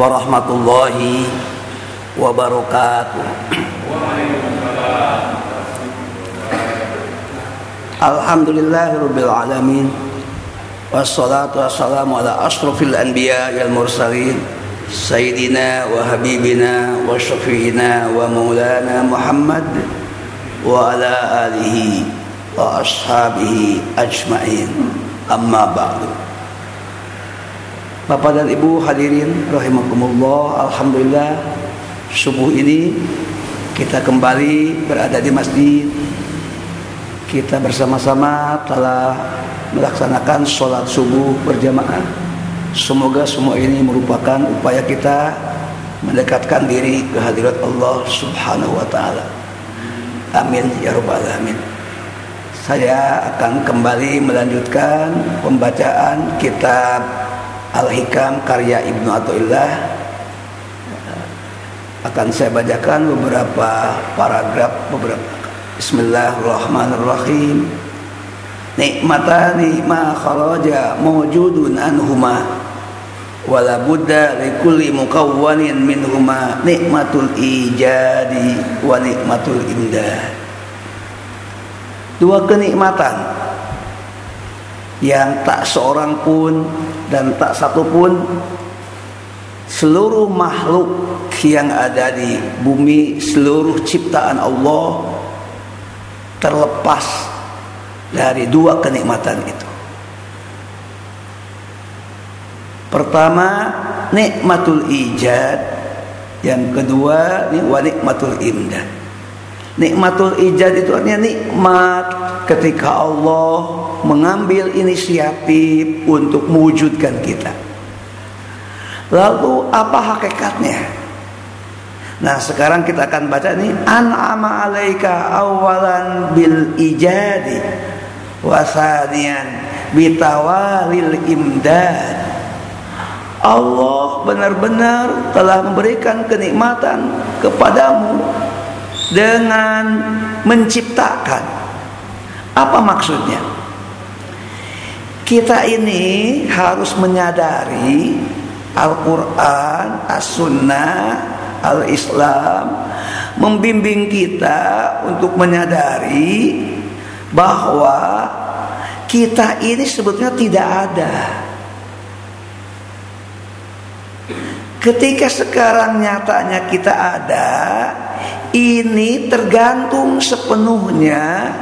ورحمة الله وبركاته. الحمد لله رب العالمين والصلاة والسلام على أشرف الأنبياء والمرسلين سيدنا وحبيبنا وشفيعنا ومولانا محمد وعلى آله وأصحابه أجمعين أما بعد. Bapak dan Ibu hadirin rahimakumullah, alhamdulillah subuh ini kita kembali berada di masjid kita bersama-sama telah melaksanakan sholat subuh berjamaah. Semoga semua ini merupakan upaya kita mendekatkan diri ke hadirat Allah Subhanahu wa taala. Amin ya rabbal alamin. Saya akan kembali melanjutkan pembacaan kitab Al-Hikam karya Ibnu Athaillah. Akan saya bacakan beberapa paragraf beberapa Bismillahirrahmanirrahim. Nikmatani ma kharaja mawjudun anhuma wala budda li kulli mukawwanin minhuma nikmatul ijadi wa nikmatul imdad. Dua kenikmatan yang tak seorang pun dan tak satu pun seluruh makhluk yang ada di bumi seluruh ciptaan Allah terlepas dari dua kenikmatan itu. Pertama, nikmatul ijad, yang kedua nikmatul imdad. Nikmatul ijad itu artinya nikmat ketika Allah mengambil inisiatif untuk mewujudkan kita. Lalu apa hakikatnya? Nah sekarang kita akan baca ini An'ama alaika awalan bil ijadi Wasanian bitawalil imdad Allah benar-benar telah memberikan kenikmatan kepadamu dengan menciptakan. Apa maksudnya? Kita ini harus menyadari Al-Quran, As-Sunnah, al-Islam membimbing kita untuk menyadari bahwa kita ini sebetulnya tidak ada. Ketika sekarang nyatanya kita ada, ini tergantung sepenuhnya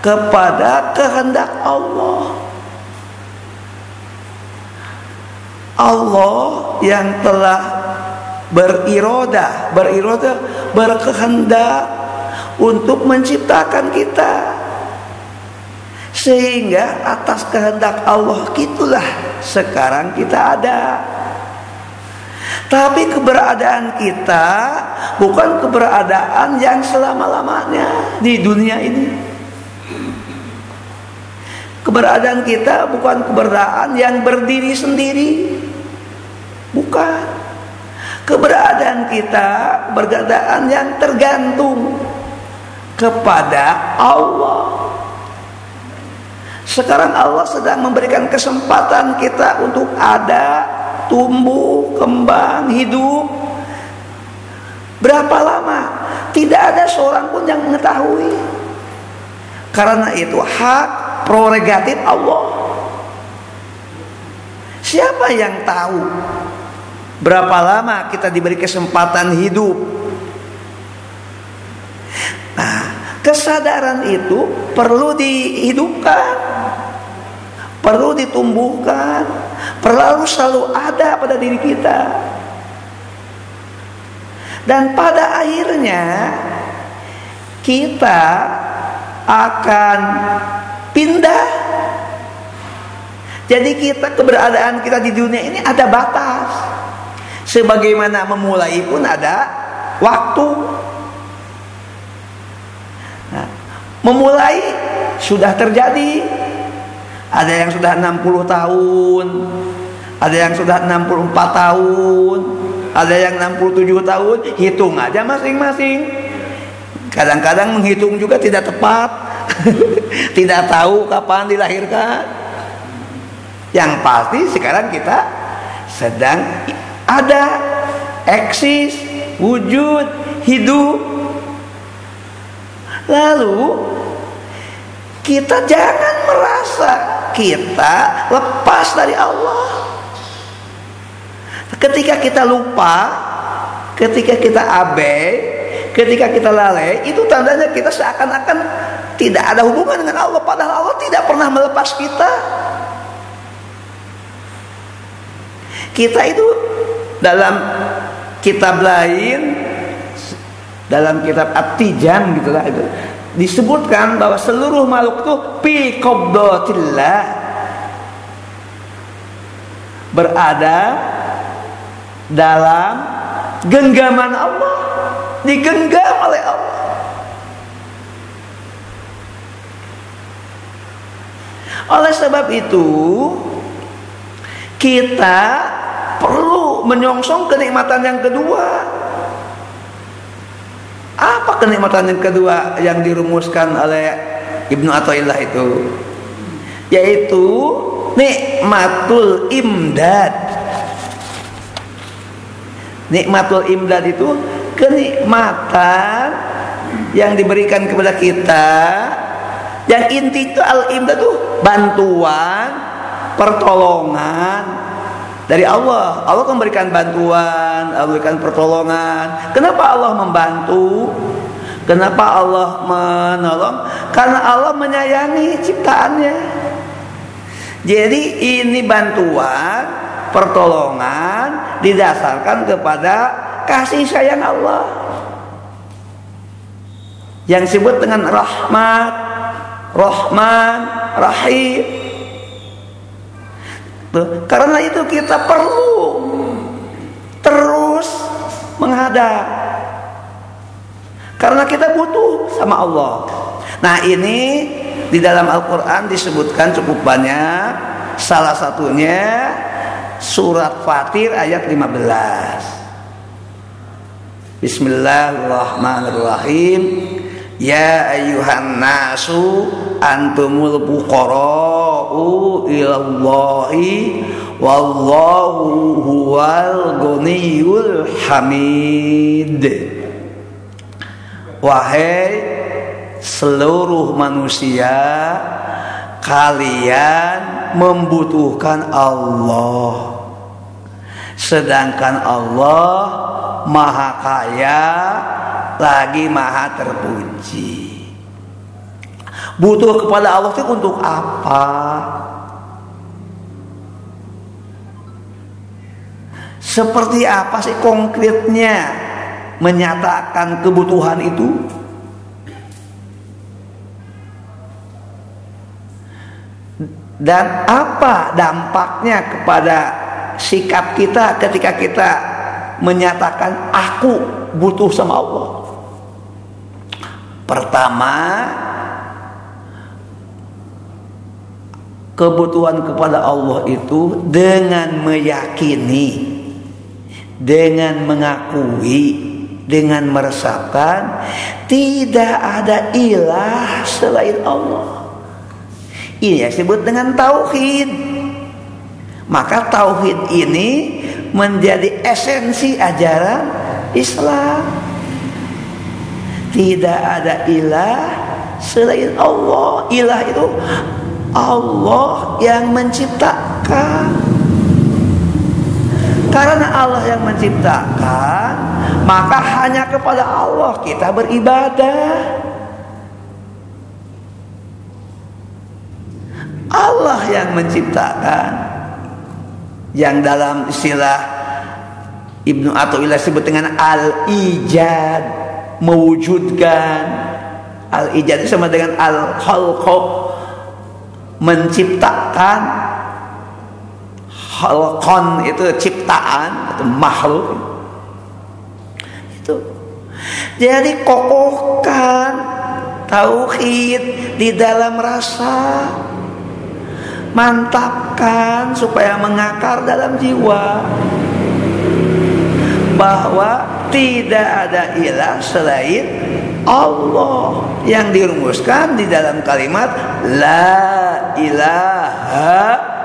kepada kehendak Allah. Allah yang telah beriroda, beriroda berkehendak untuk menciptakan kita. Sehingga atas kehendak Allah itulah sekarang kita ada. Tapi keberadaan kita bukan keberadaan yang selama-lamanya di dunia ini. Keberadaan kita bukan keberadaan yang berdiri sendiri. Bukan keberadaan kita bergadaan yang tergantung kepada Allah. Sekarang Allah sedang memberikan kesempatan kita untuk ada, tumbuh, kembang, hidup. Berapa lama? Tidak ada seorang pun yang mengetahui. Karena itu hak prerogatif Allah. Siapa yang tahu Berapa lama kita diberi kesempatan hidup? Nah, kesadaran itu perlu dihidupkan, perlu ditumbuhkan, perlu selalu ada pada diri kita. Dan pada akhirnya kita akan pindah. Jadi kita keberadaan kita di dunia ini ada batas. Sebagaimana memulai pun ada waktu. Nah, memulai sudah terjadi. Ada yang sudah 60 tahun, ada yang sudah 64 tahun, ada yang 67 tahun, hitung aja masing-masing. Kadang-kadang menghitung juga tidak tepat. tidak tahu kapan dilahirkan. Yang pasti sekarang kita sedang ada eksis, wujud, hidup. Lalu kita jangan merasa kita lepas dari Allah. Ketika kita lupa, ketika kita abai, ketika kita lalai, itu tandanya kita seakan-akan tidak ada hubungan dengan Allah padahal Allah tidak pernah melepas kita. Kita itu dalam kitab lain dalam kitab At-Tijan gitulah itu disebutkan bahwa seluruh makhluk itu fi qabdatillah. Berada dalam genggaman Allah digenggam oleh Allah. Oleh sebab itu kita perlu menyongsong kenikmatan yang kedua kenikmatan yang kedua yang dirumuskan oleh Ibnu Athaillah itu yaitu nikmatul imdad nikmatul imdad itu kenikmatan yang diberikan kepada kita yang inti itu al imdad itu bantuan pertolongan dari Allah. Allah memberikan bantuan, Allah memberikan pertolongan. Kenapa Allah membantu? Kenapa Allah menolong? Karena Allah menyayangi ciptaannya. Jadi ini bantuan, pertolongan didasarkan kepada kasih sayang Allah. Yang disebut dengan rahmat, rahman, rahim. Karena itu kita perlu terus menghadap. Karena kita butuh sama Allah. Nah ini di dalam Al-Quran disebutkan cukup banyak. Salah satunya surat Fatir ayat 15. Bismillahirrahmanirrahim. Ya ayuhan nasu antumul fuqara'u ilallahi wallahu huwal ghaniyul hamid Wahai seluruh manusia kalian membutuhkan Allah sedangkan Allah maha kaya lagi maha terpuji. Butuh kepada Allah itu untuk apa? Seperti apa sih konkretnya menyatakan kebutuhan itu? Dan apa dampaknya kepada sikap kita ketika kita menyatakan aku butuh sama Allah? Pertama, kebutuhan kepada Allah itu dengan meyakini, dengan mengakui, dengan meresapkan tidak ada ilah selain Allah. Ini yang disebut dengan tauhid. Maka tauhid ini menjadi esensi ajaran Islam. Tidak ada ilah selain Allah. Ilah itu Allah yang menciptakan. Karena Allah yang menciptakan, maka hanya kepada Allah kita beribadah. Allah yang menciptakan. Yang dalam istilah Ibnu Athaillah sebut dengan al-ijad mewujudkan al ijad sama dengan al khalqo menciptakan halqon itu ciptaan atau makhluk. Itu. Jadi kokohkan tauhid di dalam rasa. Mantapkan supaya mengakar dalam jiwa. Bahwa tidak ada ilah selain Allah yang dirumuskan di dalam kalimat la ilaha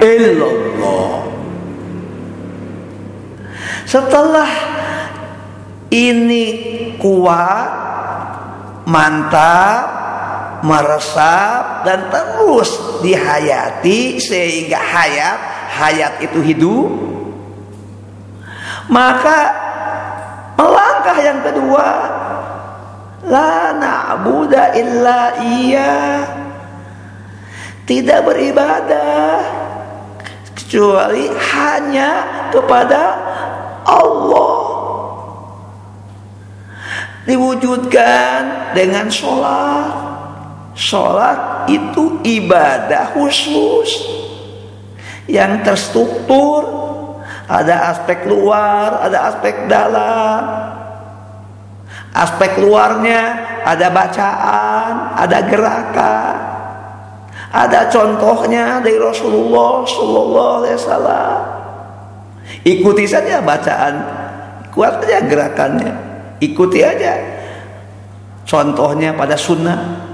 illallah. Setelah ini kuat, mantap, meresap dan terus dihayati sehingga hayat hayat itu hidup maka melangkah yang kedua la na'budu illa iya tidak beribadah kecuali hanya kepada Allah. Diwujudkan dengan sholat. Sholat itu ibadah khusus yang terstruktur. Ada aspek luar ada aspek dalam. Aspek luarnya ada bacaan ada gerakan ada contohnya dari Rasulullah Sallallahu Alaihi Wasallam ikuti saja bacaan kuat saja gerakannya ikuti aja contohnya pada sunnah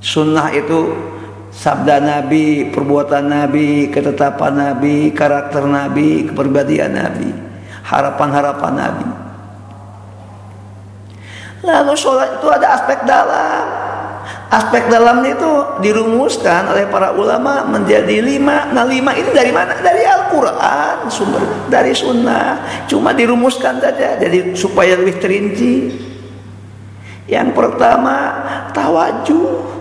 sunnah itu sabda Nabi, perbuatan Nabi, ketetapan Nabi, karakter Nabi, kepribadian Nabi, harapan-harapan Nabi. Lalu sholat itu ada aspek dalam. Aspek dalam itu dirumuskan oleh para ulama menjadi lima. Nah lima ini dari mana? Dari Al-Quran, sumber dari sunnah. Cuma dirumuskan saja, jadi supaya lebih terinci. Yang pertama tawajuh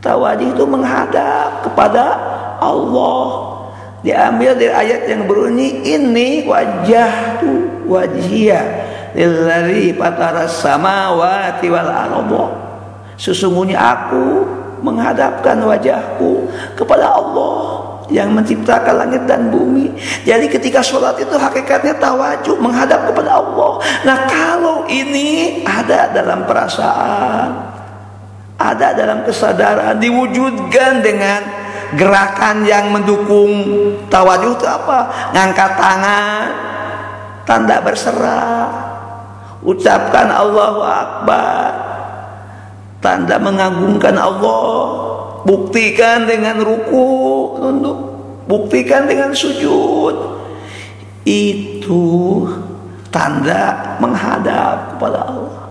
Tawadih itu menghadap kepada Allah. Diambil dari ayat yang berbunyi ini wajah tu wajia lillazi fataras samawati wal arda. Sesungguhnya aku menghadapkan wajahku kepada Allah yang menciptakan langit dan bumi. Jadi ketika sholat itu hakikatnya tawajuh menghadap kepada Allah. Nah kalau ini ada dalam perasaan, ada dalam kesadaran diwujudkan dengan gerakan yang mendukung tawajuh itu apa ngangkat tangan tanda berserah ucapkan Allahu Akbar tanda mengagungkan Allah. Buktikan dengan ruku tunduk. Buktikan dengan sujud. Itu tanda menghadap kepada Allah.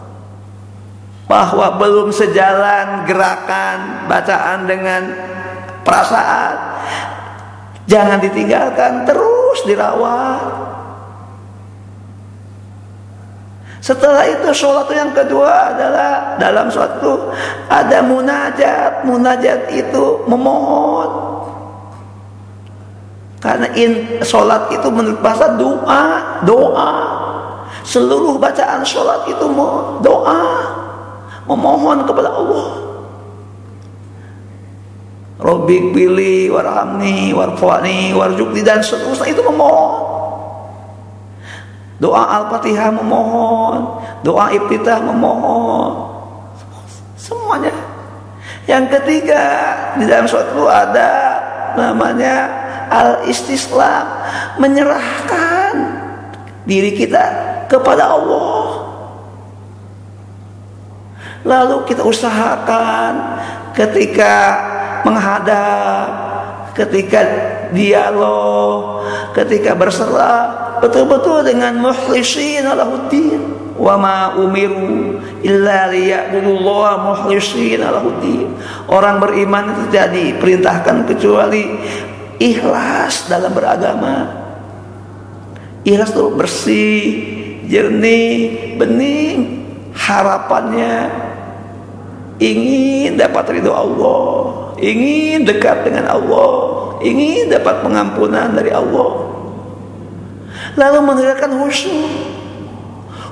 Bahwa belum sejalan gerakan bacaan dengan perasaan. Jangan ditinggalkan terus dirawat setelah itu sholat yang kedua adalah dalam suatu ada munajat. Munajat itu memohon. Karena in, sholat itu menurut bahasa doa doa. Seluruh bacaan sholat itu doa. Memohon kepada Allah. Robik pilih warhamni warfani warjukni dan seterusnya itu memohon doa al-fatihah memohon. Doa iftitah memohon. Semuanya. Yang ketiga di dalam suatu ada namanya al-istislam. Menyerahkan diri kita kepada Allah. Lalu kita usahakan ketika menghadap, ketika dialog, ketika berserah betul-betul dengan mukhlisin alahuddin wa ma umiru illa liya'budullaha mukhlisin alahuddin. Orang beriman itu tidak diperintahkan kecuali ikhlas dalam beragama. Ikhlas itu bersih, jernih, bening, harapannya ingin dapat ridho Allah, ingin dekat dengan Allah, ingin dapat pengampunan dari Allah. Lalu mengerjakan khusyuk.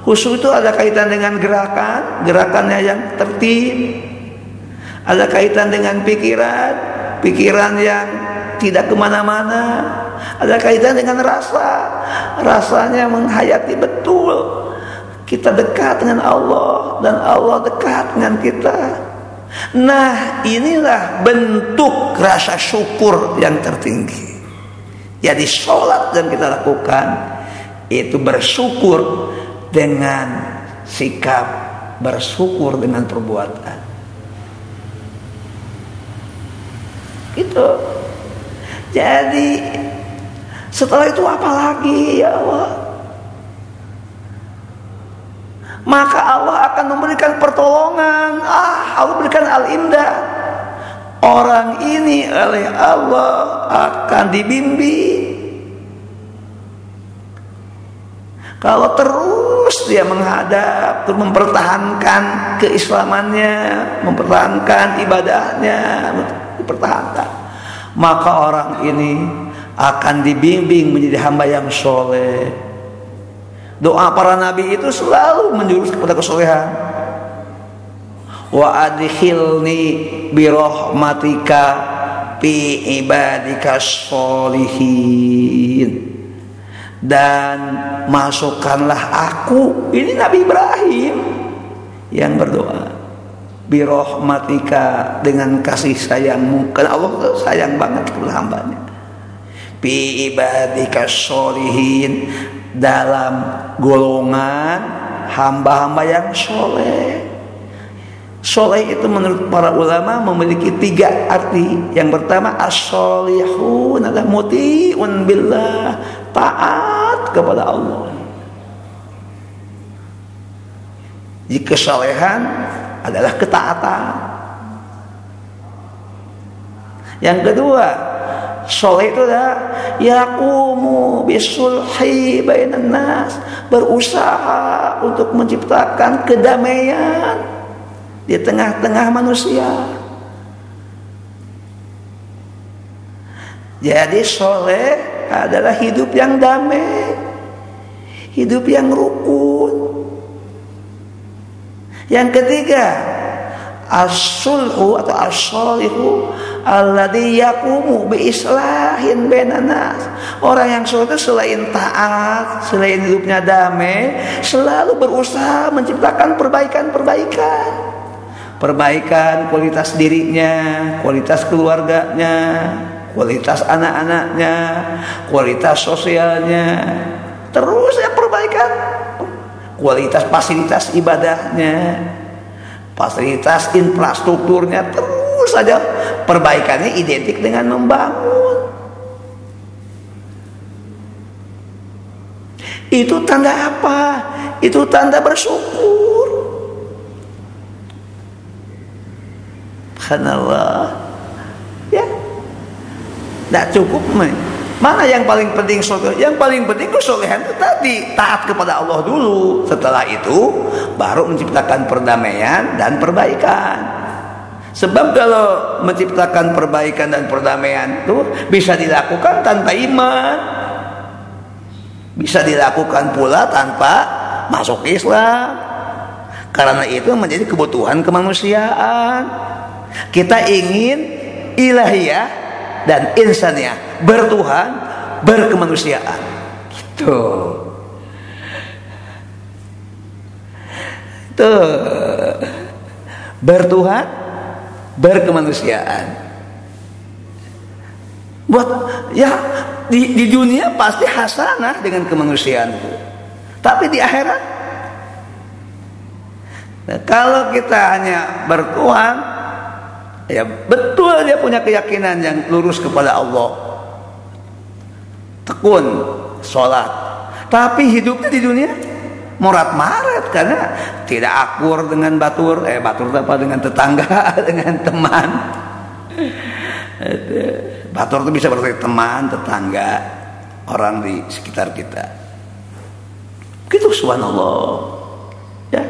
Khusyuk itu ada kaitan dengan gerakan, gerakannya yang tertib. Ada kaitan dengan pikiran, pikiran yang tidak ke mana-mana. Ada kaitan dengan rasa, rasanya menghayati betul kita dekat dengan Allah dan Allah dekat dengan kita. Nah, inilah bentuk rasa syukur yang tertinggi. Jadi sholat yang kita lakukan itu bersyukur dengan sikap, bersyukur dengan perbuatan. Itu. Jadi Setelah itu apa lagi ya Allah? Maka Allah akan memberikan pertolongan. Ah, Allah berikan al-imdah. Orang ini oleh Allah akan dibimbing. Kalau terus dia menghadap, terus mempertahankan keislamannya, mempertahankan ibadahnya, dipertahankan, maka orang ini akan dibimbing menjadi hamba yang soleh. Doa para nabi itu selalu menjurus kepada kesolehan. Wa adkhilni bi rahmatika fi ibadika solihin dan masukkanlah aku. Ini Nabi Ibrahim yang berdoa. Birohmatika dengan kasih sayangmu. Karena Allah sayang banget kepada hambanya. Bi ibadika solihin dalam golongan hamba-hamba yang soleh. Soleh itu menurut para ulama memiliki tiga arti. Yang pertama as-solihun adalah muti'un billah taat kepada Allah jika kesalehan adalah ketaatan yang kedua Soleh itu adalah yakumu bisulhi bainan nas, berusaha untuk menciptakan kedamaian di tengah-tengah manusia. Jadi soleh adalah hidup yang damai, hidup yang rukun. Yang ketiga, as-sulhu atau as-solihu alladhi yakumu bi islahin benanas. Orang yang itu selain taat, selain hidupnya damai, selalu berusaha menciptakan perbaikan-perbaikan. Perbaikan kualitas dirinya, kualitas keluarganya, kualitas anak-anaknya, kualitas sosialnya. Terus ya perbaikan kualitas fasilitas ibadahnya, fasilitas infrastrukturnya terus saja perbaikannya identik dengan membangun. Itu tanda apa? Itu tanda bersyukur. Subhanallah. Tidak cukup. Mana yang paling penting Yang paling penting kesolehan itu tadi taat kepada Allah dulu. Setelah itu baru menciptakan perdamaian dan perbaikan. Sebab kalau menciptakan perbaikan dan perdamaian itu bisa dilakukan tanpa iman. Bisa dilakukan pula tanpa masuk Islam. Karena itu menjadi kebutuhan kemanusiaan. Kita ingin ilahiyah dan insaniyah bertuhan berkemanusiaan. Gitu. Tuh. Bertuhan berkemanusiaan. Buat ya di, di dunia pasti hasanah dengan kemanusiaan itu. Tapi di akhirat nah, kalau kita hanya bertuhan ya betul dia punya keyakinan yang lurus kepada Allah. Tekun sholat. Tapi hidupnya di dunia Murat maret karena tidak akur dengan batur eh batur apa dengan tetangga dengan teman. Batur itu bisa berarti teman tetangga orang di sekitar kita. Begitu subhanallah. Ya.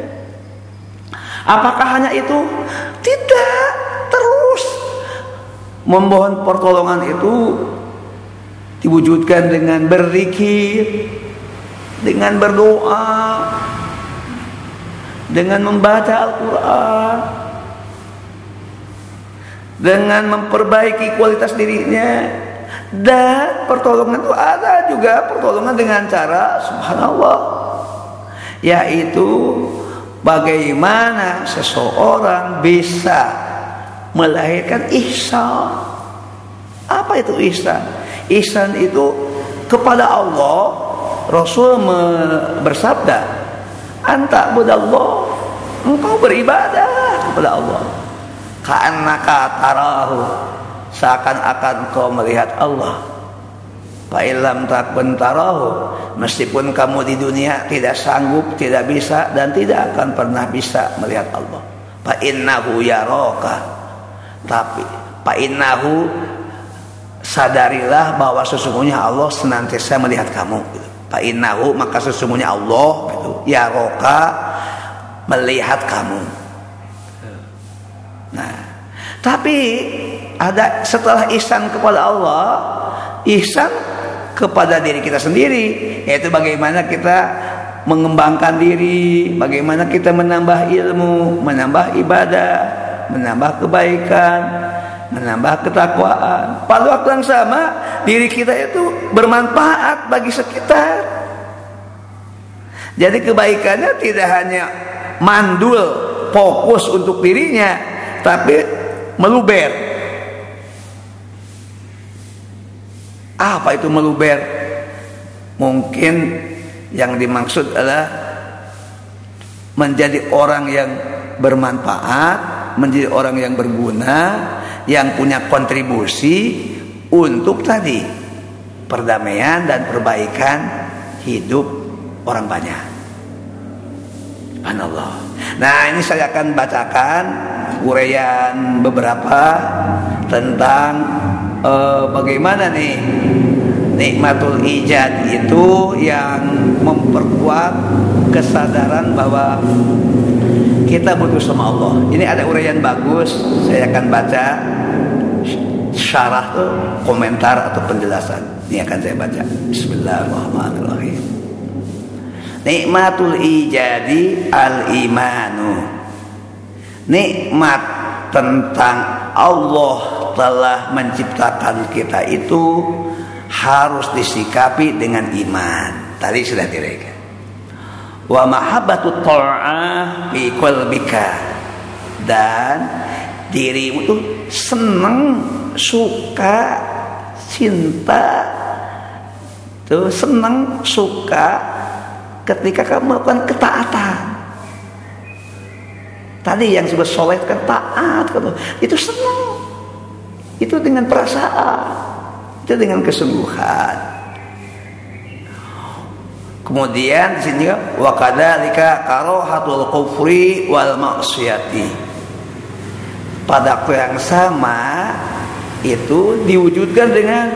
Apakah hanya itu? Tidak memohon pertolongan itu diwujudkan dengan berzikir dengan berdoa, dengan membaca Al-Quran, dengan memperbaiki kualitas dirinya, dan pertolongan itu ada juga pertolongan dengan cara subhanallah, yaitu bagaimana seseorang bisa melahirkan ihsan. Apa itu ihsan? Ihsan itu kepada Allah Rasul bersabda, "Anta budallah." Engkau beribadah kepada Allah. Ka'annaka tarahu. Seakan-akan kau melihat Allah. Fa'ilam takun tarahu Meskipun kamu di dunia tidak sanggup, tidak bisa Dan tidak akan pernah bisa melihat Allah Fa'innahu yaroka Tapi Fa'innahu Sadarilah bahwa sesungguhnya Allah senantiasa melihat kamu gitu. Fa'innahu maka sesungguhnya Allah gitu, Yaroka Melihat kamu Nah Tapi ada setelah ihsan kepada Allah Ihsan kepada diri kita sendiri yaitu bagaimana kita mengembangkan diri bagaimana kita menambah ilmu menambah ibadah menambah kebaikan menambah ketakwaan. Pada waktu yang sama diri kita itu bermanfaat bagi sekitar. Jadi kebaikannya tidak hanya mandul fokus untuk dirinya tapi meluber. Apa itu meluber? Mungkin yang dimaksud adalah menjadi orang yang bermanfaat, menjadi orang yang berguna, yang punya kontribusi untuk tadi perdamaian dan perbaikan hidup orang banyak. Allah. Nah, ini saya akan bacakan uraian beberapa tentang uh, bagaimana nih nikmatul ijad itu yang memperkuat kesadaran bahwa kita butuh sama Allah. Ini ada uraian bagus, saya akan baca syarah komentar atau penjelasan. Ini akan saya baca. Bismillahirrahmanirrahim. Nikmatul ijadi al imanu. Nikmat tentang Allah telah menciptakan kita itu harus disikapi dengan iman. Tadi sudah direka. Wa mahabbatu ta'ah fi qalbika. Dan dirimu itu senang, suka, cinta, tuh senang, suka ketika kamu melakukan ketaatan. Tadi yang sudah soleh kan taat, itu senang itu dengan perasaan, itu dengan kesungguhan. Kemudian di sini wa kadzalika karahatul kufri wal maksiati. Pada waktu yang sama itu diwujudkan dengan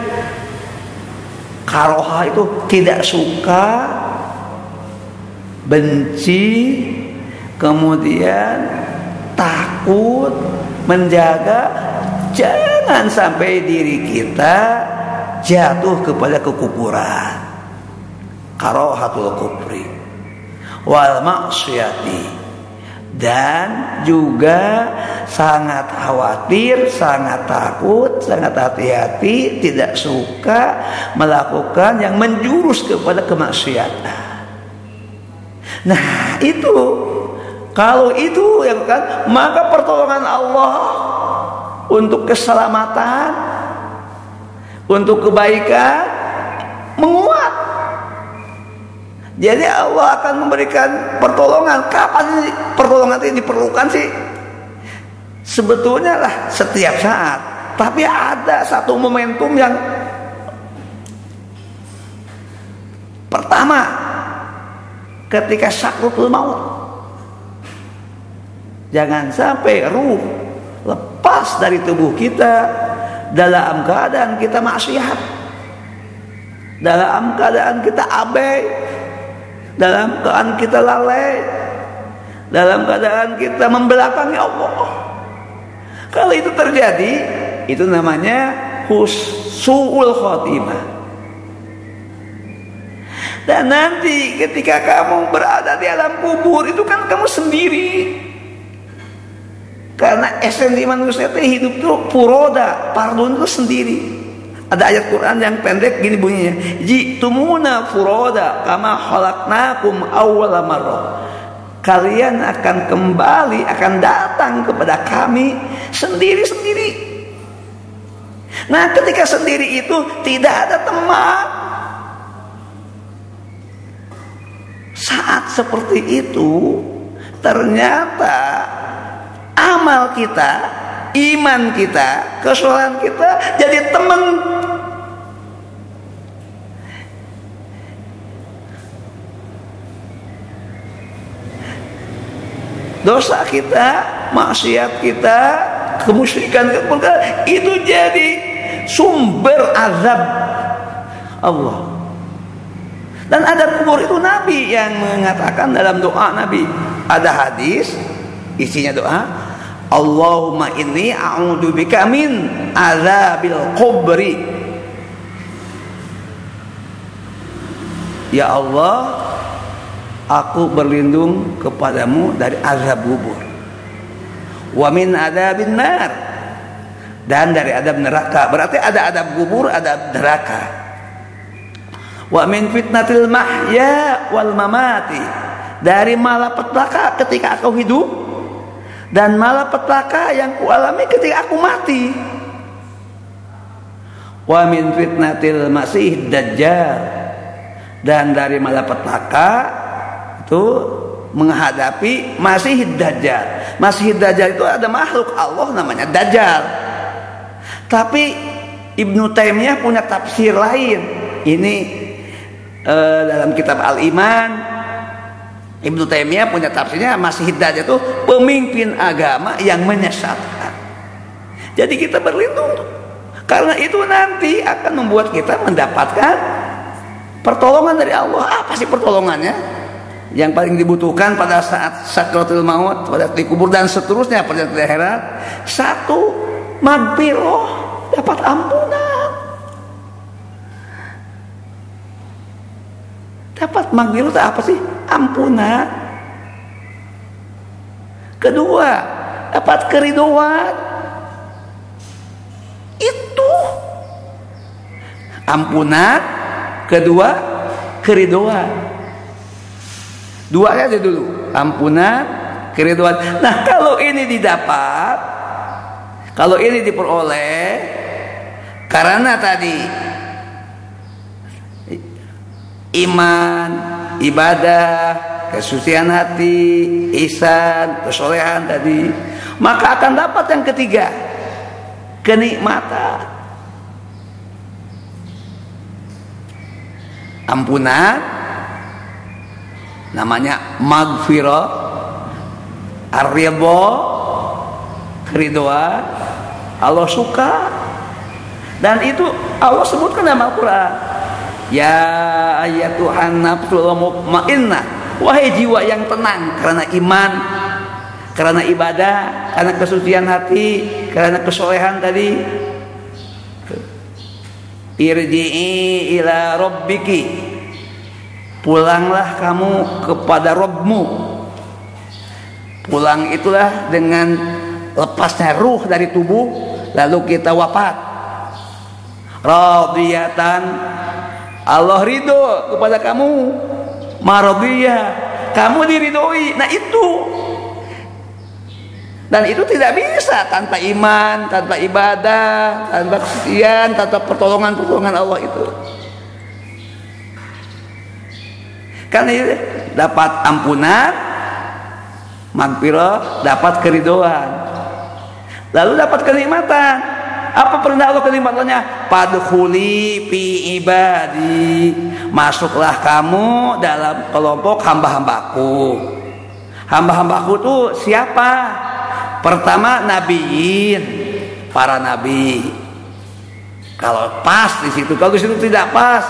karoha itu tidak suka, benci, kemudian takut, menjaga Jangan sampai diri kita jatuh kepada kekufuran. Karohatul kufri wal maksiati dan juga sangat khawatir, sangat takut, sangat hati-hati, tidak suka melakukan yang menjurus kepada kemaksiatan. Nah, itu kalau itu yang kan maka pertolongan Allah untuk keselamatan, untuk kebaikan menguat. Jadi Allah akan memberikan pertolongan. Kapan pertolongan ini diperlukan sih? Sebetulnya lah setiap saat. Tapi ada satu momentum yang pertama ketika sakratul maut. Jangan sampai ruh lepas dari tubuh kita dalam keadaan kita maksiat dalam keadaan kita abai dalam keadaan kita lalai. Dalam keadaan kita membelakangi Allah. Kalau itu terjadi itu namanya hussul khotimah dan nanti ketika kamu berada di alam kubur itu kan kamu sendiri. Karena esensi manusia itu hidup itu puroda, pardon itu sendiri. Ada ayat Quran yang pendek gini bunyinya. Jitumuna furoda kama khalaqnakum awwala marrah. Kalian akan kembali, akan datang kepada kami sendiri-sendiri. Nah, ketika sendiri itu tidak ada teman. Saat seperti itu, ternyata amal kita, iman kita, kesalahan kita jadi teman. Dosa kita, maksiat kita, kemusyrikan kita itu jadi sumber azab Allah. Dan ada kubur itu Nabi yang mengatakan dalam doa Nabi. Ada hadis isinya doa Allahumma inni a'udzubika min azabil kubri. Ya Allah, aku berlindung kepadamu dari azab kubur. Wa min adabin nar. Dan dari adab neraka. Berarti ada adab kubur ada neraka. Wa min fitnatil mahya wal mamati. Dari malapetaka ketika aku hidup dan malapetaka yang kualami ketika aku mati. Wa min fitnatil masih dajjal. Dan dari malapetaka itu menghadapi Masih Dajjal. Masih Dajjal itu ada makhluk Allah namanya Dajjal. Tapi Ibnu Taimiyah punya tafsir lain. Ini uh, dalam kitab Al-Iman Ibnu Taimiyah punya tafsirnya Masih Dajjal itu pemimpin agama yang menyesatkan. Jadi kita berlindung karena itu nanti akan membuat kita mendapatkan pertolongan dari Allah. Apa sih pertolongannya? Yang paling dibutuhkan pada saat sakratul maut pada dikubur dan seterusnya pada di akhirat satu magfirah dapat ampunan. Dapat magfirah apa sih? Ampunan. Kedua dapat keriduan. Itu. Ampunan. Kedua keriduan Dua aja dulu, ampunan, keriduan. Nah, kalau ini didapat, kalau ini diperoleh karena tadi iman, ibadah, kesucian hati, ihsan, kesolehan tadi, maka akan dapat yang ketiga, kenikmatan. Ampunan, namanya magfirah arridha Allah suka. Dan itu Allah sebutkan dalam Al-Qur'an. Ya ayatuhan nafsul mutmainnah wahai jiwa yang tenang karena iman karena ibadah karena kesucian hati karena kesolehan tadi. Irji'i ila rabbiki Pulanglah kamu kepada Robmu. Pulang itulah dengan lepasnya ruh dari tubuh lalu kita wafat. Radiyatan Allah ridho kepada kamu. Maradiyah kamu diridhoi. Nah itu dan itu tidak bisa tanpa iman, tanpa ibadah, tanpa kesucian, tanpa pertolongan-pertolongan Allah itu. Kan ini dapat ampunan, magfirah, dapat keridoan. Lalu dapat kenikmatan. Apa perintah Allah kenikmatannya? Padkhuli fi ibadi. Masuklah kamu dalam kelompok hamba-hambaku. Hamba-hambaku itu siapa? Pertama nabiin, para nabi. Kalau pas di situ, kalau di situ tidak pas,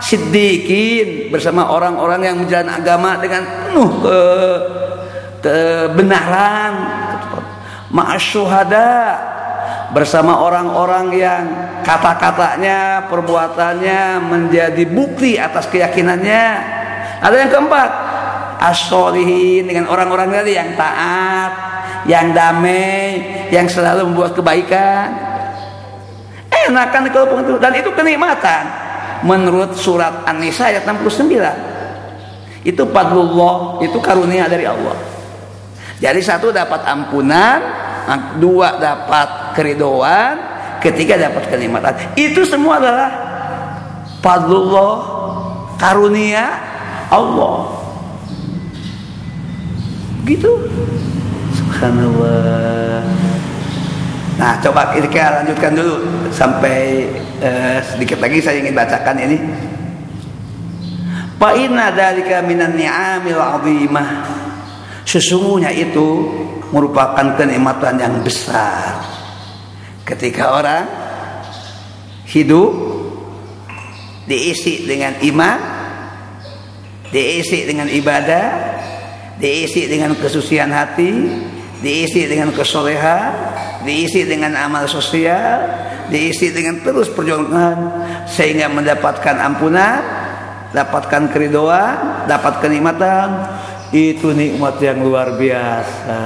siddiqin bersama orang-orang yang menjalani agama dengan penuh ke kebenaran ma'asyuhada bersama orang-orang yang kata-katanya perbuatannya menjadi bukti atas keyakinannya. Ada yang keempat as-solihin dengan orang-orang tadi yang taat yang damai yang selalu membuat kebaikan. Enakan itu dan itu kenikmatan menurut surat An-Nisa ayat 69 itu fadlullah itu karunia dari Allah. Jadi satu dapat ampunan dua dapat keridoan ketiga dapat kenikmatan. Itu semua adalah fadlullah karunia Allah. Gitu. Subhanallah Nah, coba kita lanjutkan dulu sampai uh, sedikit lagi saya ingin bacakan ini. Fa inna dzalika minan ni'amil 'azimah. Sesungguhnya itu merupakan kenikmatan yang besar. Ketika orang hidup diisi dengan iman, diisi dengan ibadah, diisi dengan kesucian hati, diisi dengan kesolehan, diisi dengan amal sosial, diisi dengan terus perjuangan sehingga mendapatkan ampunan, dapatkan keridoan, dapat kenikmatan. Itu nikmat yang luar biasa.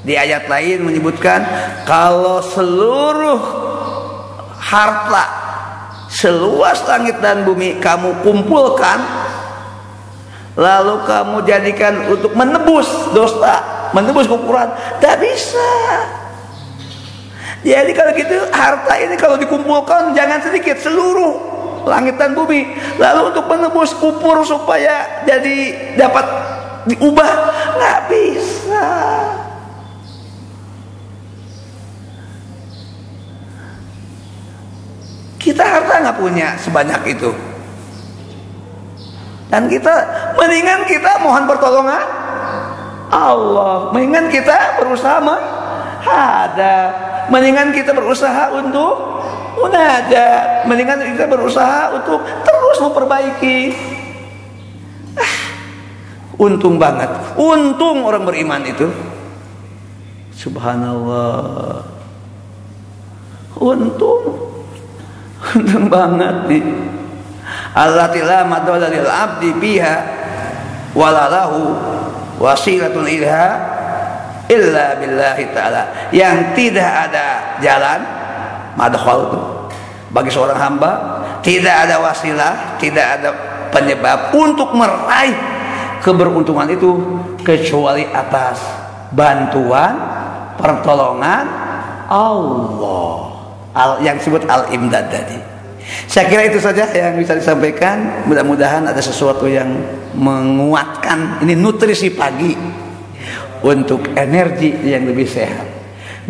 Di ayat lain menyebutkan kalau seluruh harta seluas langit dan bumi kamu kumpulkan lalu kamu jadikan untuk menebus dosa, menebus kekurangan, tidak bisa. Jadi kalau gitu harta ini kalau dikumpulkan jangan sedikit seluruh langit dan bumi. Lalu untuk menebus kupur supaya jadi dapat diubah nggak bisa. Kita harta nggak punya sebanyak itu. Dan kita mendingan kita mohon pertolongan Allah. Mendingan kita berusaha menghadap mendingan kita berusaha untuk munajat mendingan kita berusaha untuk terus memperbaiki. Ah, untung banget. Untung orang beriman itu. Subhanallah. Untung. Untung banget nih. Allati madalla lil abdi biha walalahu wasilatun ilha illa billahi taala. Yang tidak ada jalan madkhal itu. Bagi seorang hamba tidak ada wasilah tidak ada penyebab untuk meraih keberuntungan itu kecuali atas bantuan pertolongan Allah. Al, yang disebut al-imdad tadi saya kira itu saja yang bisa disampaikan mudah-mudahan ada sesuatu yang menguatkan ini nutrisi pagi untuk energi yang lebih sehat.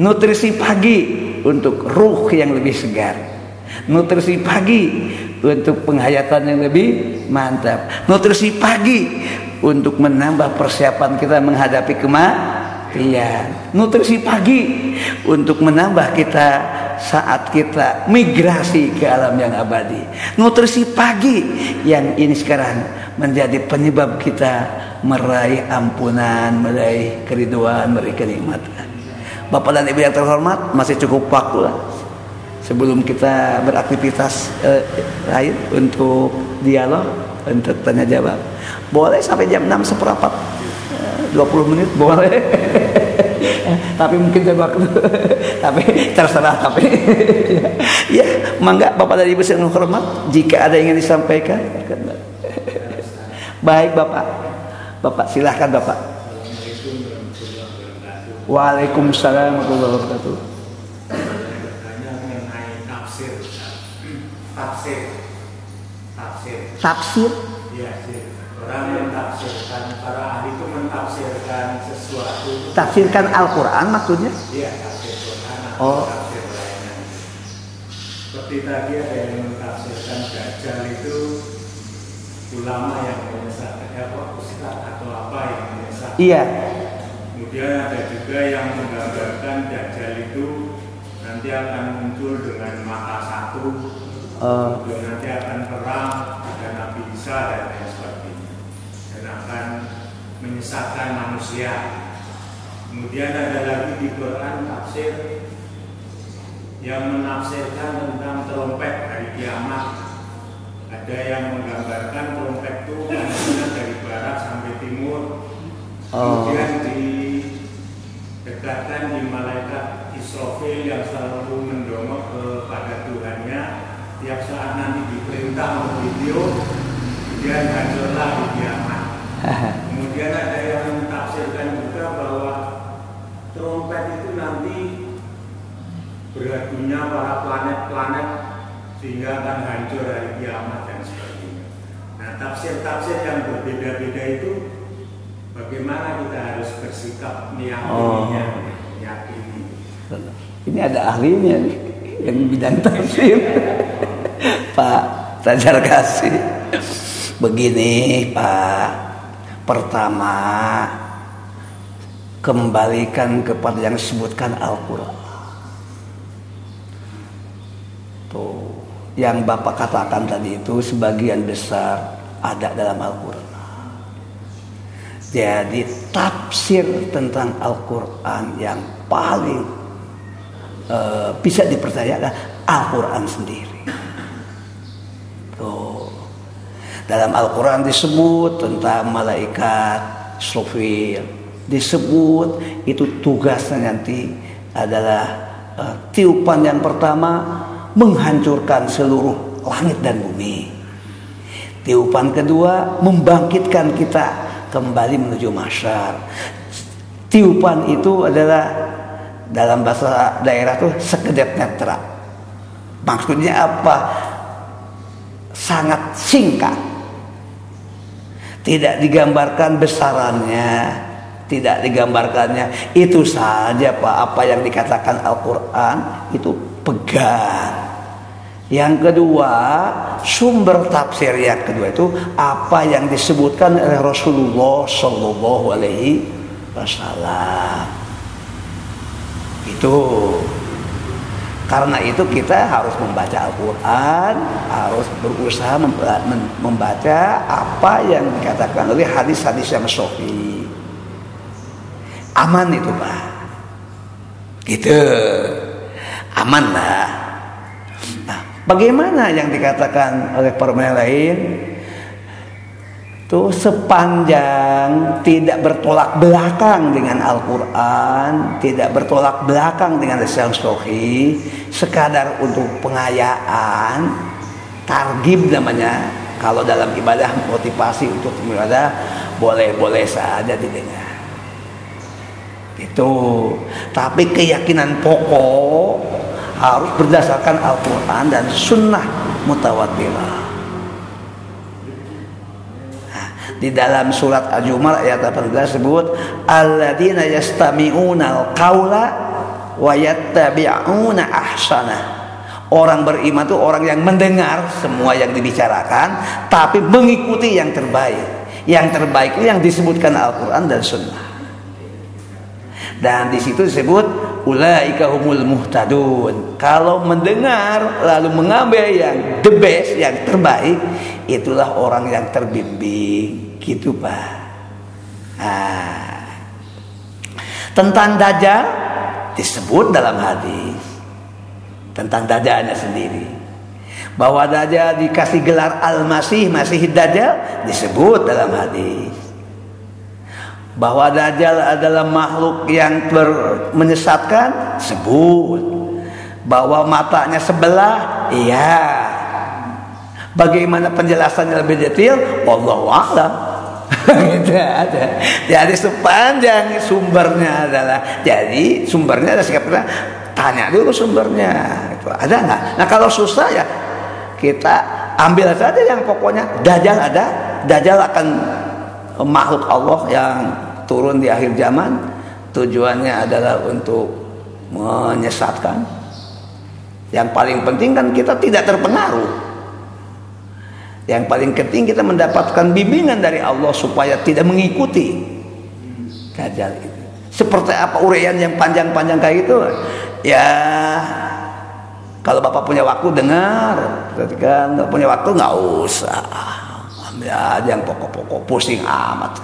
Nutrisi pagi untuk ruh yang lebih segar. Nutrisi pagi untuk penghayatan yang lebih mantap. Nutrisi pagi untuk menambah persiapan kita menghadapi kematian. Nutrisi pagi untuk menambah kita saat kita migrasi ke alam yang abadi. Nutrisi pagi yang ini sekarang menjadi penyebab kita meraih ampunan, meraih keriduan, meraih kenikmatan. Bapak dan Ibu yang terhormat, masih cukup waktu lah sebelum kita beraktivitas eh, lain untuk dialog, untuk tanya jawab. Boleh sampai jam 6 seperempat. 20 eh, menit boleh. tapi mungkin saya waktu tapi terserah tapi. Ya mangga Bapak dan Ibu yang terhormat jika ada yang ingin disampaikan baik Bapak. Bapak silahkan Bapak. Waalaikumsalam warahmatullahi wabarakatuh. Tafsir? Tafsir. Tafsir ya orang mentafsirkan para ahli itu mentafsirkan sesuatu. Tafsirkan Al-Quran maksudnya? Iya tafsir oh. Tafsir lainnya. Seperti tadi ada yang mentafsirkan Dajjal itu ulama yang menyesatkan apa ustaz atau apa yang menyesatkan. Iya. Kemudian ada juga yang menggambarkan Dajjal itu nanti akan muncul dengan mata satu uh. kemudian nanti akan perang dan Nabi Isa dan lain sebagainya. Dan akan menyesatkan manusia. Kemudian ada lagi di Quran tafsir yang menafsirkan tentang trompet hari kiamat. Ada yang menggambarkan trompet itu dari barat sampai timur oh. kemudian didekatkan di malaikat Israfil yang selalu mendongok kepada Tuhannya. Tiap saat nanti diperintah untuk video kemudian hancurlah di kiamat. Kemudian ada yang mentafsirkan juga bahwa trompet itu nanti beradunya para planet-planet sehingga akan hancur hari kiamat dan sebagainya. Nah tafsir-tafsir yang berbeda-beda itu bagaimana kita harus bersikap meyakininya oh. meyakini? Ini ada ahlinya nih yang bidang tafsir. Pak Tajar kasih. Begini Pak. Pertama kembalikan kepada yang disebutkan Al-Quran. Tuh, yang Bapak katakan tadi itu sebagian besar ada dalam Al-Quran. Jadi tafsir tentang Al-Quran yang paling uh, bisa dipercaya adalah Al-Quran sendiri. Tuh. Dalam Al-Quran disebut tentang malaikat, sofir, disebut itu tugasnya nanti adalah uh, tiupan yang pertama menghancurkan seluruh langit dan bumi. Tiupan kedua membangkitkan kita kembali menuju masyar. Tiupan itu adalah dalam bahasa daerah tuh sekedap netra. Maksudnya apa? Sangat singkat. Tidak digambarkan besarannya, tidak digambarkannya itu saja Pak apa yang dikatakan Al-Qur'an itu pegang yang kedua sumber tafsir yang kedua itu apa yang disebutkan oleh Rasulullah Shallallahu Alaihi Wasallam. Itu. Karena itu kita harus membaca Al-Quran harus berusaha membaca apa yang dikatakan oleh hadis-hadis yang sahih. Aman itu pak. Gitu. Aman lah bagaimana yang dikatakan oleh permen lain? Itu sepanjang tidak bertolak belakang dengan Al-Quran tidak bertolak belakang dengan lisan sohi sekadar untuk pengayaan targib namanya. Kalau dalam ibadah motivasi untuk ibadah boleh-boleh saja didengar. Itu. Tapi keyakinan pokok harus berdasarkan Al-Quran dan Sunnah mutawatirah. Di dalam surat Al-Jumar ayat 18 sebut alladzina yastami'una al-qaula wa yattabi'una ahsana. Orang beriman itu orang yang mendengar semua yang dibicarakan tapi mengikuti yang terbaik. Yang terbaik itu yang disebutkan Al-Quran dan Sunnah. Dan di situ disebut ulaika humul muhtadun. Kalau mendengar lalu mengambil yang the best, yang terbaik, itulah orang yang terbimbing. Gitu, Pak. Nah. Tentang dajjal disebut dalam hadis. Tentang dajjalnya sendiri. Bahwa dajjal dikasih gelar al-masih, masih dajjal disebut dalam hadis bahwa Dajjal adalah makhluk yang menyesatkan? Sebut. Bahwa matanya sebelah? Iya. Bagaimana penjelasannya lebih detail? Allah a'lam. Gitu ada jadi sepanjang sumbernya adalah jadi sumbernya ada sikap tanya dulu sumbernya. Itu ada nggak? Nah kalau susah ya kita ambil saja yang pokoknya. Dajjal ada dajjal akan makhluk Allah yang turun di akhir zaman tujuannya adalah untuk menyesatkan. Yang paling penting kan kita tidak terpengaruh. Yang paling penting kita mendapatkan bimbingan dari Allah supaya tidak mengikuti dajjal itu. Seperti apa uraian yang panjang-panjang kayak gitu? Ya kalau bapak punya waktu dengar. Ketika nggak punya waktu nggak usah aja yang pokok-pokok pusing amat.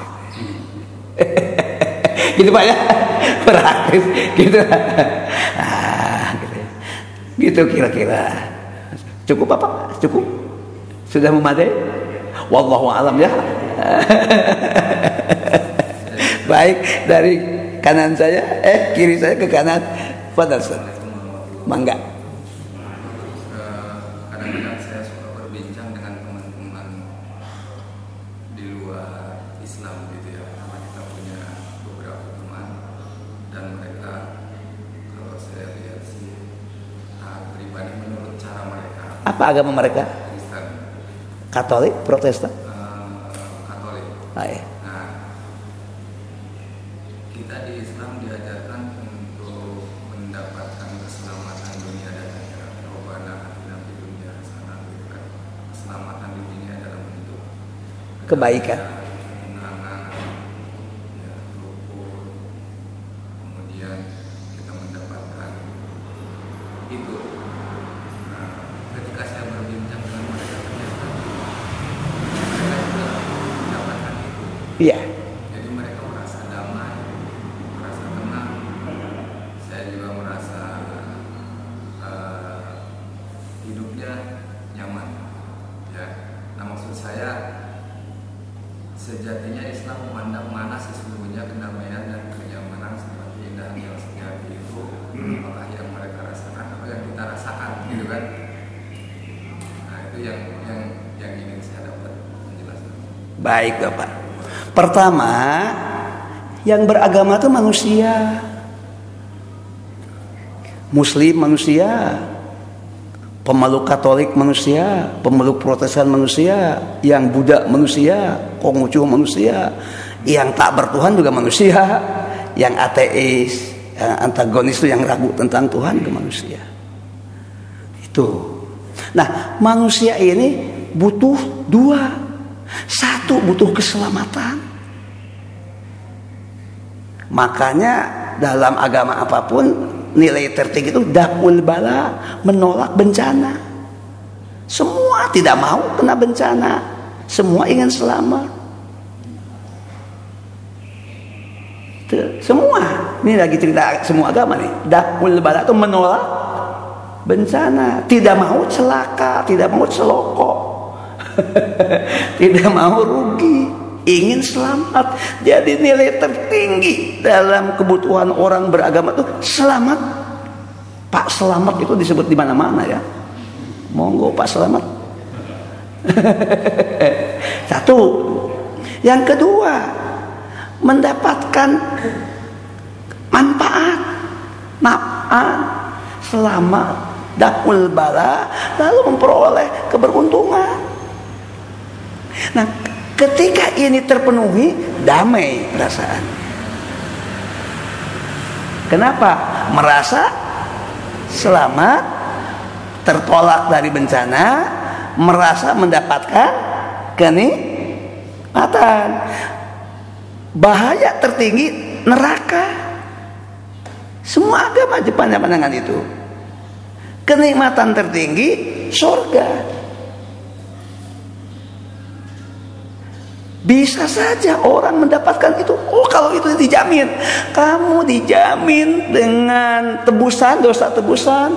Gitu pak ya? Praktis gitu. Ah, gitu. Gitu kira-kira. Cukup apa cukup? Sudah memadai? Wallahu alam ya. Baik dari kanan saya eh kiri saya ke kanan. Pada mangga Apa agama mereka? Katolik, Protestan? Katolik. Ah, iya. Nah, kita di Islam diajarkan untuk mendapatkan keselamatan dunia dan akhirat. Robana dan di dunia sana gitu kan. Keselamatan di dunia dalam bentuk kebaikan. Iya. Jadi mereka merasa damai, merasa tenang. Saya juga merasa eh, hidupnya nyaman. Ya, nah maksud saya sejatinya Islam memandang mana sesungguhnya kedamaian dan kenyamanan seperti indah yang sejati itu apakah yang mereka rasakan atau yang kita rasakan gitu kan nah itu yang yang yang ingin saya dapat menjelaskan Baik Bapak. Pertama, yang beragama itu manusia. Muslim manusia, pemeluk Katolik manusia, pemeluk Protestan manusia, yang Buddha manusia, Konghucu manusia, yang tak bertuhan juga manusia, yang ateis, yang antagonis itu yang ragu tentang Tuhan ke manusia. Itu. Nah, manusia ini butuh dua. Satu butuh keselamatan. Makanya dalam agama apa pun nilai tertinggi itu dakul bala, menolak bencana. Semua tidak mau kena bencana. Semua ingin selamat. Semua. Ini lagi cerita semua agama nih. Dakul bala itu menolak bencana. Tidak mau celaka, tidak mau celoko. tidak mau rugi ingin selamat. Jadi nilai tertinggi dalam kebutuhan orang beragama itu selamat. Pak selamat itu disebut di mana-mana ya. Monggo Pak selamat. Satu. Yang kedua mendapatkan manfaat. Naf'an selamat. Dakul bala. Lalu memperoleh keberuntungan. Nah, ketika ini terpenuhi, damai perasaan. Kenapa? Merasa selamat, tertolak dari bencana, merasa mendapatkan kenikmatan. Bahaya tertinggi neraka. Semua agama Jepang pandangan itu. Kenikmatan tertinggi surga. Bisa saja orang mendapatkan itu. Oh, kalau itu dijamin, kamu dijamin dengan tebusan dosa tebusan.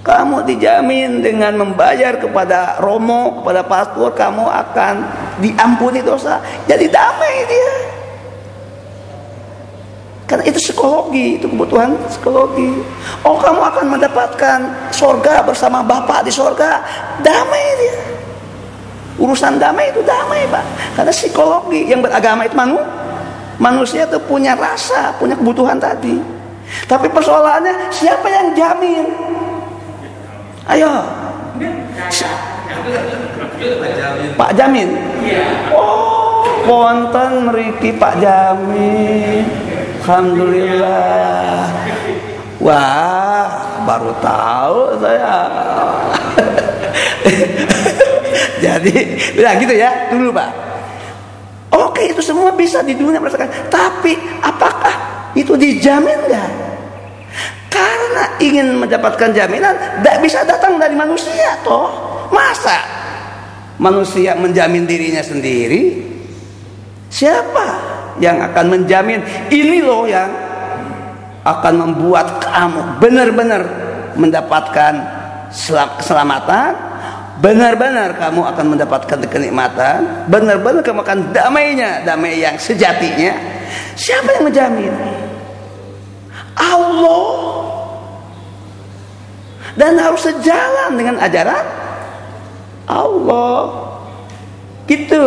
Kamu dijamin dengan membayar kepada romo, kepada pastor, kamu akan diampuni dosa. Jadi damai dia. Karena itu psikologi, itu kebutuhan psikologi. Oh, kamu akan mendapatkan sorga bersama Bapak di sorga. Damai dia. Urusan damai itu damai pak Karena psikologi yang beragama itu manu, manusia itu punya rasa, punya kebutuhan tadi. Tapi persoalannya siapa yang jamin? Ayo. Pak Jamin. Oh, konten meriki Pak Jamin. Alhamdulillah. Wah, baru tahu saya. Jadi, bilang gitu ya, dulu Pak. Oke, itu semua bisa di dunia merasakan. Tapi, apakah itu dijamin nggak? Karena ingin mendapatkan jaminan, tidak bisa datang dari manusia, toh. Masa manusia menjamin dirinya sendiri? Siapa yang akan menjamin ini loh yang akan membuat kamu benar-benar mendapatkan keselamatan benar-benar kamu akan mendapatkan kenikmatan, benar-benar kamu akan damainya, damai yang sejatinya. Siapa yang menjamin? Allah. Dan harus sejalan dengan ajaran Allah. Gitu.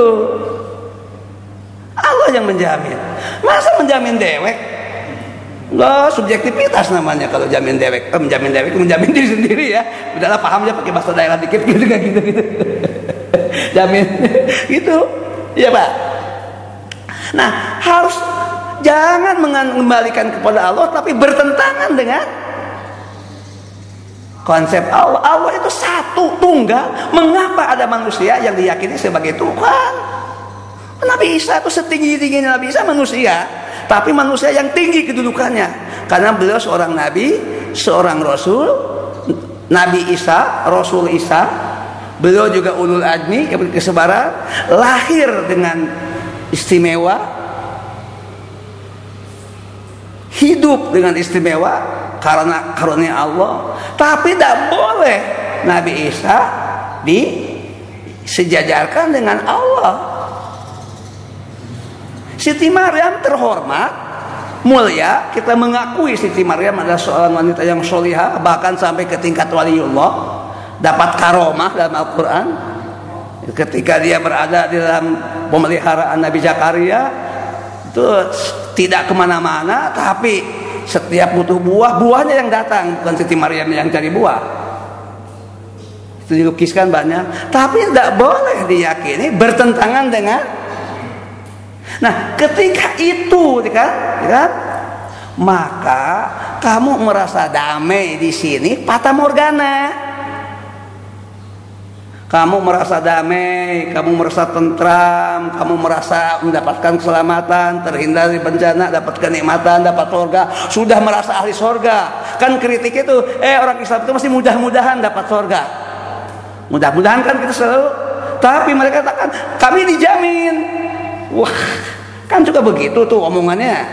Allah yang menjamin. Masa menjamin dewek? Lah subjektivitas namanya kalau jamin dewek, eh, menjamin dewek menjamin diri sendiri ya. Udahlah pahamnya pakai bahasa daerah dikit gitu kan gitu gitu. jamin gitu. Ya Pak. Nah, harus jangan mengembalikan kepada Allah tapi bertentangan dengan konsep Allah. Allah itu satu, tunggal. Mengapa ada manusia yang diyakini sebagai Tuhan? Nabi Isa itu setinggi-tingginya Nabi Isa manusia. Tapi manusia yang tinggi kedudukannya. Karena beliau seorang nabi seorang rasul Nabi Isa Rasul Isa. Beliau juga ulul admi kesebaran lahir dengan istimewa. Hidup dengan istimewa karena karunia Allah. Tapi tidak boleh Nabi Isa disejajarkan dengan Allah Siti Maryam terhormat. Mulia kita mengakui Siti Maryam adalah seorang wanita yang solihah bahkan sampai ke tingkat waliullah. Dapat karomah dalam Al-Quran. Ketika dia berada di dalam pemeliharaan Nabi Zakaria itu tidak ke mana-mana tapi setiap butuh buah buahnya yang datang. Bukan Siti Maryam yang cari buah. Itu dilukiskan banyak. Tapi tidak boleh diyakini bertentangan dengan nah ketika itu kan, kan maka kamu merasa damai di sini patah morgana kamu merasa damai, kamu merasa tentram, kamu merasa mendapatkan keselamatan, terhindar dari bencana, dapat kenikmatan, dapat surga, sudah merasa ahli surga. Kan kritik itu, eh orang Islam itu masih mudah-mudahan dapat surga. Mudah-mudahan kan kita selalu, tapi mereka katakan kami dijamin. Wah, kan juga begitu tuh omongannya.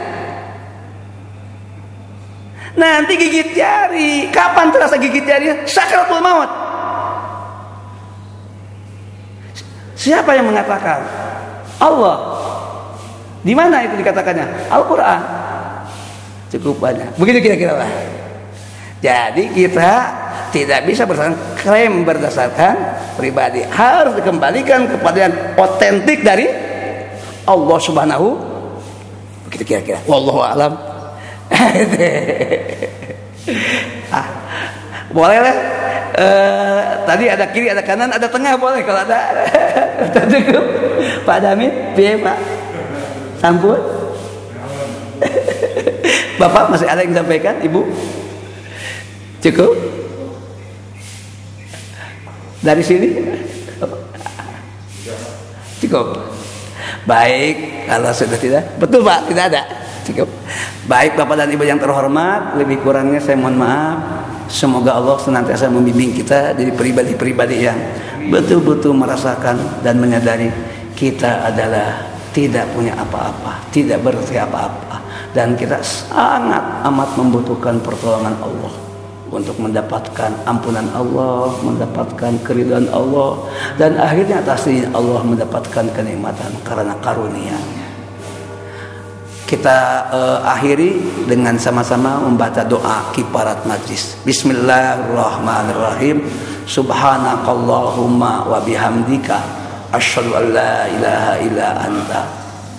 Nanti gigit jari, kapan terasa gigit jari? Sakratul maut. Siapa yang mengatakan? Allah. Di mana itu dikatakannya? Al-Quran. Cukup banyak. Begitu kira-kira lah. Jadi kita tidak bisa berdasarkan klaim berdasarkan pribadi. Harus dikembalikan kepada yang otentik dari Allah Subhanahu. Begitu kira-kira. Wallahu alam. ah, boleh lah. Uh, tadi ada kiri ada kanan ada tengah boleh kalau ada. Cukup Pak Damin biaya Pak? Sampun Bapak masih ada yang sampaikan Ibu? Cukup? Dari sini? Cukup baik kalau sudah tidak betul Pak tidak ada. Cukup. Baik Bapak dan Ibu yang terhormat lebih kurangnya saya mohon maaf. Semoga Allah senantiasa membimbing kita dari pribadi-pribadi yang betul-betul merasakan dan menyadari kita adalah tidak punya apa-apa, tidak berarti apa-apa. Dan kita sangat amat membutuhkan pertolongan Allah untuk mendapatkan ampunan Allah, mendapatkan keridhaan Allah dan akhirnya atas Allah mendapatkan kenikmatan karena karunia kita uh, akhiri dengan sama-sama membaca doa kiparat majlis. Bismillahirrahmanirrahim. Subhanakallahumma wa bihamdika asyhadu an la ilaha illa anta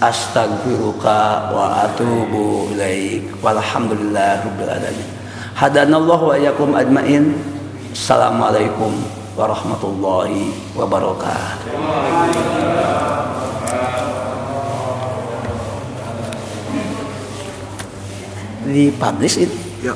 astaghfiruka wa atubu ilaik. Walhamdulillahirabbil alamin. Hadanallahu wa iyyakum ajmain. Assalamualaikum warahmatullahi wabarakatuh. dipublish itu. Ya.